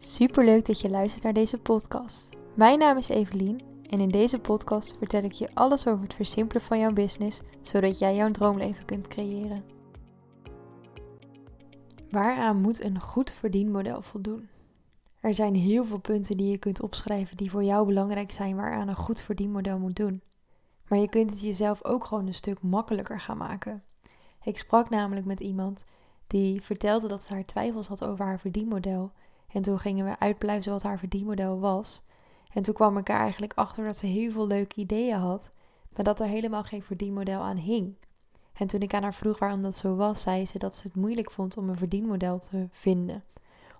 Superleuk dat je luistert naar deze podcast. Mijn naam is Evelien en in deze podcast vertel ik je alles over het versimpelen van jouw business, zodat jij jouw droomleven kunt creëren. Waaraan moet een goed verdienmodel voldoen? Er zijn heel veel punten die je kunt opschrijven die voor jou belangrijk zijn waaraan een goed verdienmodel moet doen. Maar je kunt het jezelf ook gewoon een stuk makkelijker gaan maken. Ik sprak namelijk met iemand die vertelde dat ze haar twijfels had over haar verdienmodel. En toen gingen we uitpluizen wat haar verdienmodel was. En toen kwam ik er eigenlijk achter dat ze heel veel leuke ideeën had, maar dat er helemaal geen verdienmodel aan hing. En toen ik aan haar vroeg waarom dat zo was, zei ze dat ze het moeilijk vond om een verdienmodel te vinden.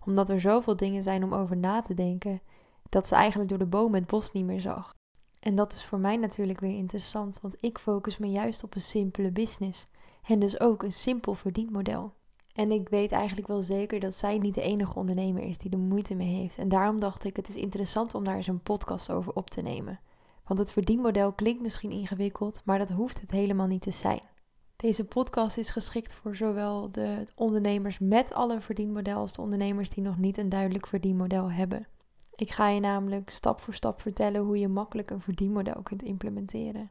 Omdat er zoveel dingen zijn om over na te denken, dat ze eigenlijk door de bomen het bos niet meer zag. En dat is voor mij natuurlijk weer interessant, want ik focus me juist op een simpele business. En dus ook een simpel verdienmodel. En ik weet eigenlijk wel zeker dat zij niet de enige ondernemer is die er moeite mee heeft. En daarom dacht ik, het is interessant om daar eens een podcast over op te nemen. Want het verdienmodel klinkt misschien ingewikkeld, maar dat hoeft het helemaal niet te zijn. Deze podcast is geschikt voor zowel de ondernemers met al een verdienmodel als de ondernemers die nog niet een duidelijk verdienmodel hebben. Ik ga je namelijk stap voor stap vertellen hoe je makkelijk een verdienmodel kunt implementeren.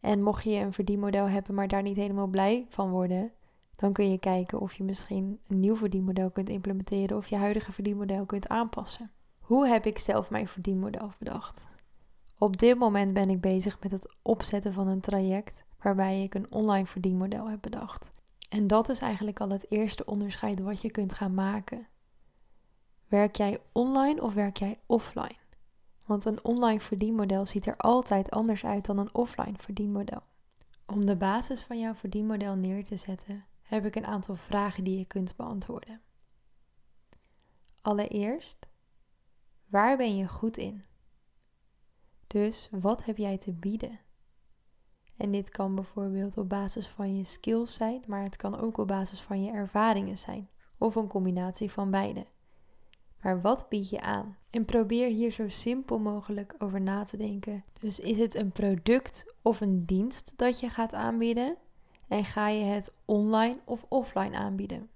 En mocht je een verdienmodel hebben, maar daar niet helemaal blij van worden, dan kun je kijken of je misschien een nieuw verdienmodel kunt implementeren of je huidige verdienmodel kunt aanpassen. Hoe heb ik zelf mijn verdienmodel bedacht? Op dit moment ben ik bezig met het opzetten van een traject waarbij ik een online verdienmodel heb bedacht. En dat is eigenlijk al het eerste onderscheid wat je kunt gaan maken. Werk jij online of werk jij offline? Want een online verdienmodel ziet er altijd anders uit dan een offline verdienmodel. Om de basis van jouw verdienmodel neer te zetten, heb ik een aantal vragen die je kunt beantwoorden. Allereerst, waar ben je goed in? Dus wat heb jij te bieden? En dit kan bijvoorbeeld op basis van je skills zijn, maar het kan ook op basis van je ervaringen zijn, of een combinatie van beide. Maar wat bied je aan? En probeer hier zo simpel mogelijk over na te denken. Dus is het een product of een dienst dat je gaat aanbieden? En ga je het online of offline aanbieden?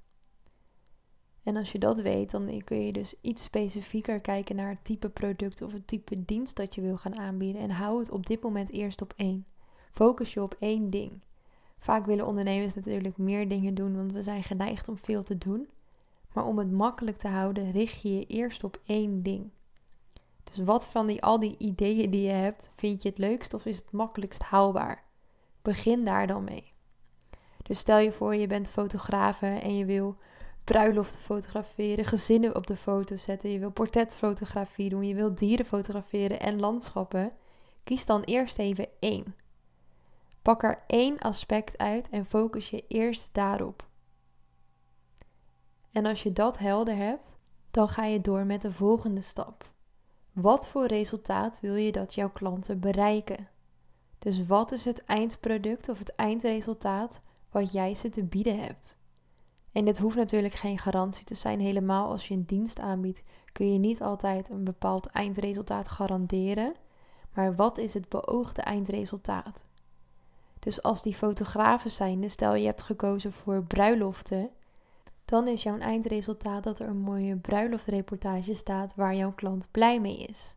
En als je dat weet, dan kun je dus iets specifieker kijken naar het type product of het type dienst dat je wil gaan aanbieden. En hou het op dit moment eerst op één. Focus je op één ding. Vaak willen ondernemers natuurlijk meer dingen doen, want we zijn geneigd om veel te doen. Maar om het makkelijk te houden, richt je je eerst op één ding. Dus wat van die, al die ideeën die je hebt, vind je het leukst of is het makkelijkst haalbaar? Begin daar dan mee. Dus stel je voor, je bent fotografe en je wil bruiloften fotograferen, gezinnen op de foto zetten, je wil portretfotografie doen, je wil dieren fotograferen en landschappen. Kies dan eerst even één. Pak er één aspect uit en focus je eerst daarop. En als je dat helder hebt, dan ga je door met de volgende stap. Wat voor resultaat wil je dat jouw klanten bereiken? Dus wat is het eindproduct of het eindresultaat wat jij ze te bieden hebt? En dit hoeft natuurlijk geen garantie te zijn. Helemaal als je een dienst aanbiedt, kun je niet altijd een bepaald eindresultaat garanderen. Maar wat is het beoogde eindresultaat? Dus als die fotografen zijn, stel je hebt gekozen voor bruiloften, dan is jouw eindresultaat dat er een mooie bruiloftreportage staat waar jouw klant blij mee is.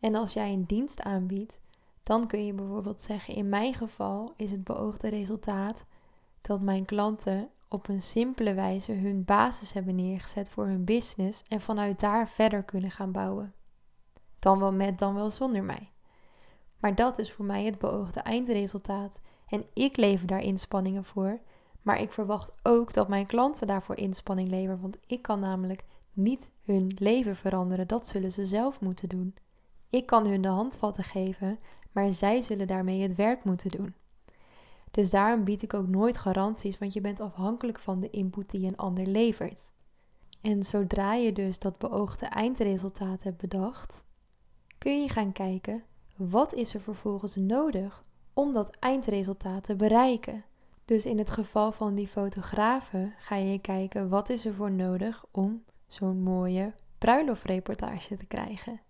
En als jij een dienst aanbiedt, dan kun je bijvoorbeeld zeggen: in mijn geval is het beoogde resultaat dat mijn klanten op een simpele wijze hun basis hebben neergezet voor hun business en vanuit daar verder kunnen gaan bouwen. Dan wel met, dan wel zonder mij. Maar dat is voor mij het beoogde eindresultaat en ik lever daar inspanningen voor maar ik verwacht ook dat mijn klanten daarvoor inspanning leveren, want ik kan namelijk niet hun leven veranderen. Dat zullen ze zelf moeten doen. Ik kan hun de handvatten geven, maar zij zullen daarmee het werk moeten doen. Dus daarom bied ik ook nooit garanties, want je bent afhankelijk van de input die een ander levert. En zodra je dus dat beoogde eindresultaat hebt bedacht, kun je gaan kijken wat is er vervolgens nodig om dat eindresultaat te bereiken. Dus in het geval van die fotografen ga je kijken wat is er voor nodig om zo'n mooie bruiloftreportage te krijgen.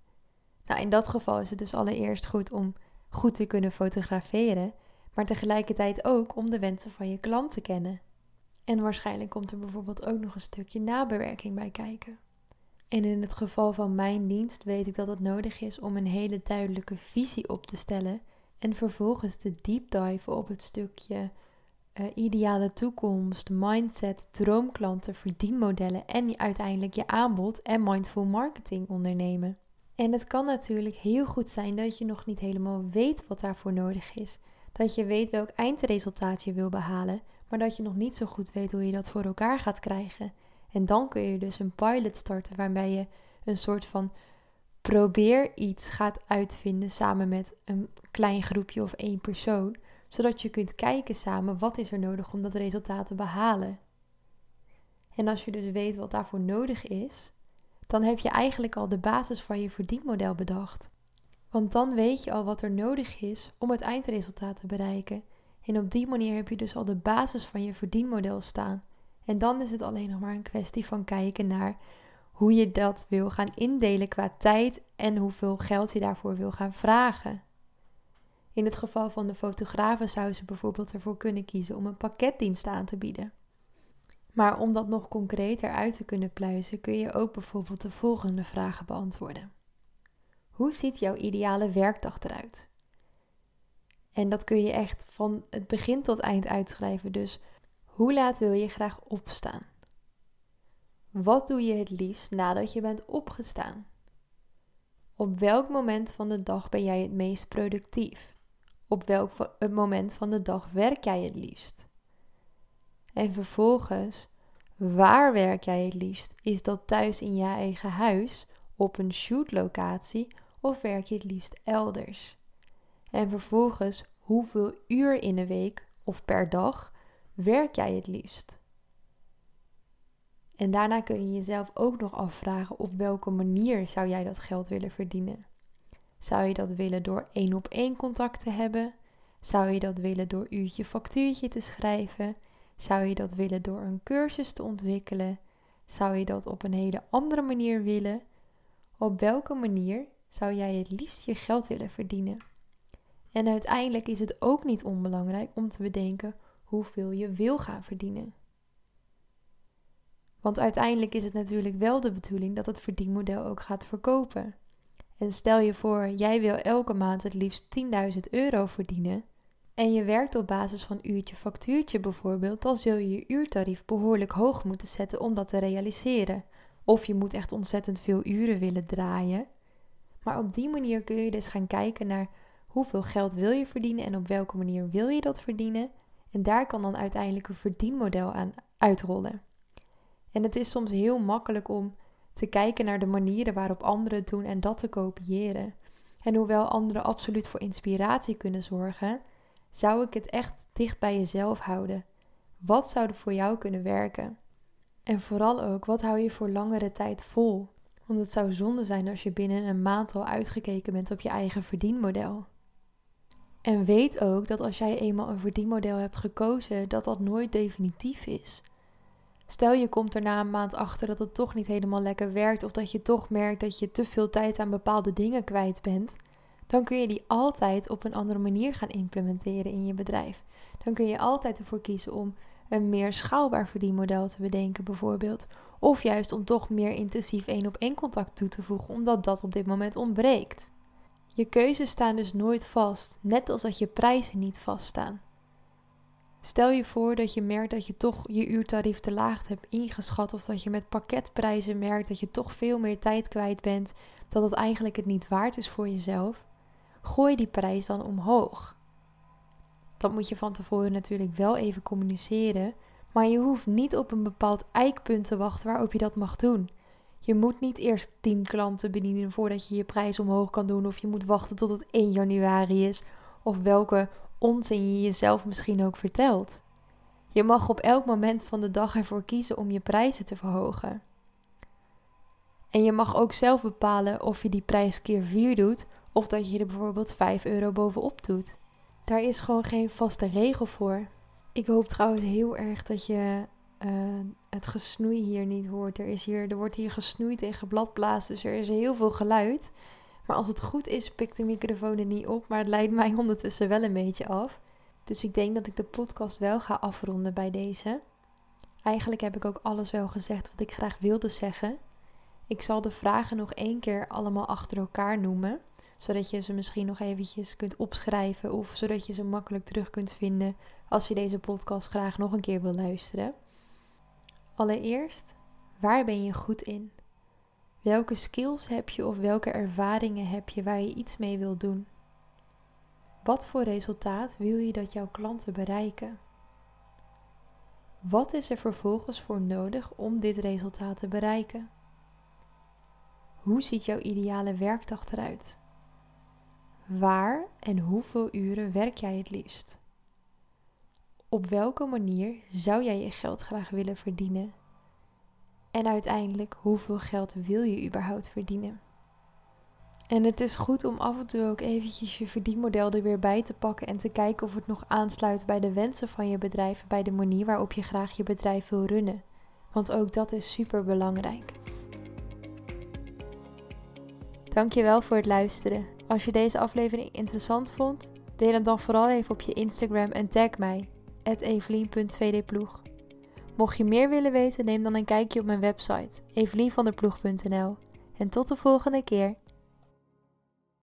Nou, in dat geval is het dus allereerst goed om goed te kunnen fotograferen, maar tegelijkertijd ook om de wensen van je klant te kennen. En waarschijnlijk komt er bijvoorbeeld ook nog een stukje nabewerking bij kijken. En in het geval van mijn dienst weet ik dat het nodig is om een hele duidelijke visie op te stellen en vervolgens te deep dive op het stukje uh, ideale toekomst, mindset, droomklanten, verdienmodellen en uiteindelijk je aanbod en mindful marketing ondernemen. En het kan natuurlijk heel goed zijn dat je nog niet helemaal weet wat daarvoor nodig is. Dat je weet welk eindresultaat je wil behalen, maar dat je nog niet zo goed weet hoe je dat voor elkaar gaat krijgen. En dan kun je dus een pilot starten waarbij je een soort van probeer iets gaat uitvinden samen met een klein groepje of één persoon, zodat je kunt kijken samen wat is er nodig om dat resultaat te behalen. En als je dus weet wat daarvoor nodig is, dan heb je eigenlijk al de basis van je verdienmodel bedacht. Want dan weet je al wat er nodig is om het eindresultaat te bereiken. En op die manier heb je dus al de basis van je verdienmodel staan. En dan is het alleen nog maar een kwestie van kijken naar hoe je dat wil gaan indelen qua tijd en hoeveel geld je daarvoor wil gaan vragen. In het geval van de fotografen zou ze bijvoorbeeld ervoor kunnen kiezen om een pakketdienst aan te bieden. Maar om dat nog concreter uit te kunnen pluizen, kun je ook bijvoorbeeld de volgende vragen beantwoorden. Hoe ziet jouw ideale werkdag eruit? En dat kun je echt van het begin tot eind uitschrijven. Dus hoe laat wil je graag opstaan? Wat doe je het liefst nadat je bent opgestaan? Op welk moment van de dag ben jij het meest productief? Op welk moment van de dag werk jij het liefst? En vervolgens, waar werk jij het liefst? Is dat thuis in je eigen huis, op een shootlocatie of werk je het liefst elders? En vervolgens, hoeveel uur in de week of per dag werk jij het liefst? En daarna kun je jezelf ook nog afvragen op welke manier zou jij dat geld willen verdienen. Zou je dat willen door één op één contact te hebben? Zou je dat willen door uurtje factuurtje te schrijven? Zou je dat willen door een cursus te ontwikkelen? Zou je dat op een hele andere manier willen? Op welke manier zou jij het liefst je geld willen verdienen? En uiteindelijk is het ook niet onbelangrijk om te bedenken hoeveel je wil gaan verdienen. Want uiteindelijk is het natuurlijk wel de bedoeling dat het verdienmodel ook gaat verkopen. En stel je voor, jij wil elke maand het liefst 10.000 euro verdienen. En je werkt op basis van uurtje factuurtje bijvoorbeeld, dan zul je je uurtarief behoorlijk hoog moeten zetten om dat te realiseren. Of je moet echt ontzettend veel uren willen draaien. Maar op die manier kun je dus gaan kijken naar hoeveel geld wil je verdienen en op welke manier wil je dat verdienen. En daar kan dan uiteindelijk een verdienmodel aan uitrollen. En het is soms heel makkelijk om te kijken naar de manieren waarop anderen het doen en dat te kopiëren. En hoewel anderen absoluut voor inspiratie kunnen zorgen, zou ik het echt dicht bij jezelf houden. Wat zou er voor jou kunnen werken? En vooral ook, wat hou je voor langere tijd vol? Want het zou zonde zijn als je binnen een maand al uitgekeken bent op je eigen verdienmodel. En weet ook dat als jij eenmaal een verdienmodel hebt gekozen, dat dat nooit definitief is. Stel je komt er na een maand achter dat het toch niet helemaal lekker werkt of dat je toch merkt dat je te veel tijd aan bepaalde dingen kwijt bent, dan kun je die altijd op een andere manier gaan implementeren in je bedrijf. Dan kun je altijd ervoor kiezen om een meer schaalbaar verdienmodel te bedenken bijvoorbeeld. Of juist om toch meer intensief één op één contact toe te voegen, omdat dat op dit moment ontbreekt. Je keuzes staan dus nooit vast, net als dat je prijzen niet vaststaan. Stel je voor dat je merkt dat je toch je uurtarief te laag hebt ingeschat of dat je met pakketprijzen merkt dat je toch veel meer tijd kwijt bent, dat het eigenlijk het niet waard is voor jezelf. Gooi die prijs dan omhoog. Dat moet je van tevoren natuurlijk wel even communiceren, maar je hoeft niet op een bepaald eikpunt te wachten waarop je dat mag doen. Je moet niet eerst 10 klanten bedienen voordat je je prijs omhoog kan doen, of je moet wachten tot het 1 januari is, of welke onzin je jezelf misschien ook vertelt. Je mag op elk moment van de dag ervoor kiezen om je prijzen te verhogen. En je mag ook zelf bepalen of je die prijs keer 4 doet of dat je er bijvoorbeeld 5 euro bovenop doet. Daar is gewoon geen vaste regel voor. Ik hoop trouwens heel erg dat je uh, het gesnoei hier niet hoort. Er, is hier, er wordt hier gesnoeid en gebladblazen, dus er is heel veel geluid. Maar als het goed is, pikt de microfoon er niet op. Maar het leidt mij ondertussen wel een beetje af. Dus ik denk dat ik de podcast wel ga afronden bij deze. Eigenlijk heb ik ook alles wel gezegd wat ik graag wilde zeggen. Ik zal de vragen nog één keer allemaal achter elkaar noemen, zodat je ze misschien nog eventjes kunt opschrijven of zodat je ze makkelijk terug kunt vinden als je deze podcast graag nog een keer wil luisteren. Allereerst, waar ben je goed in? Welke skills heb je of welke ervaringen heb je waar je iets mee wil doen? Wat voor resultaat wil je dat jouw klanten bereiken? Wat is er vervolgens voor nodig om dit resultaat te bereiken? Hoe ziet jouw ideale werkdag eruit? Waar en hoeveel uren werk jij het liefst? Op welke manier zou jij je geld graag willen verdienen? En uiteindelijk, hoeveel geld wil je überhaupt verdienen? En het is goed om af en toe ook eventjes je verdienmodel er weer bij te pakken en te kijken of het nog aansluit bij de wensen van je bedrijf, bij de manier waarop je graag je bedrijf wil runnen. Want ook dat is super belangrijk. Dankjewel voor het luisteren. Als je deze aflevering interessant vond, deel hem dan vooral even op je Instagram en tag mij, evelien.vdploeg. Mocht je meer willen weten, neem dan een kijkje op mijn website, evelienvanderploeg.nl. En tot de volgende keer.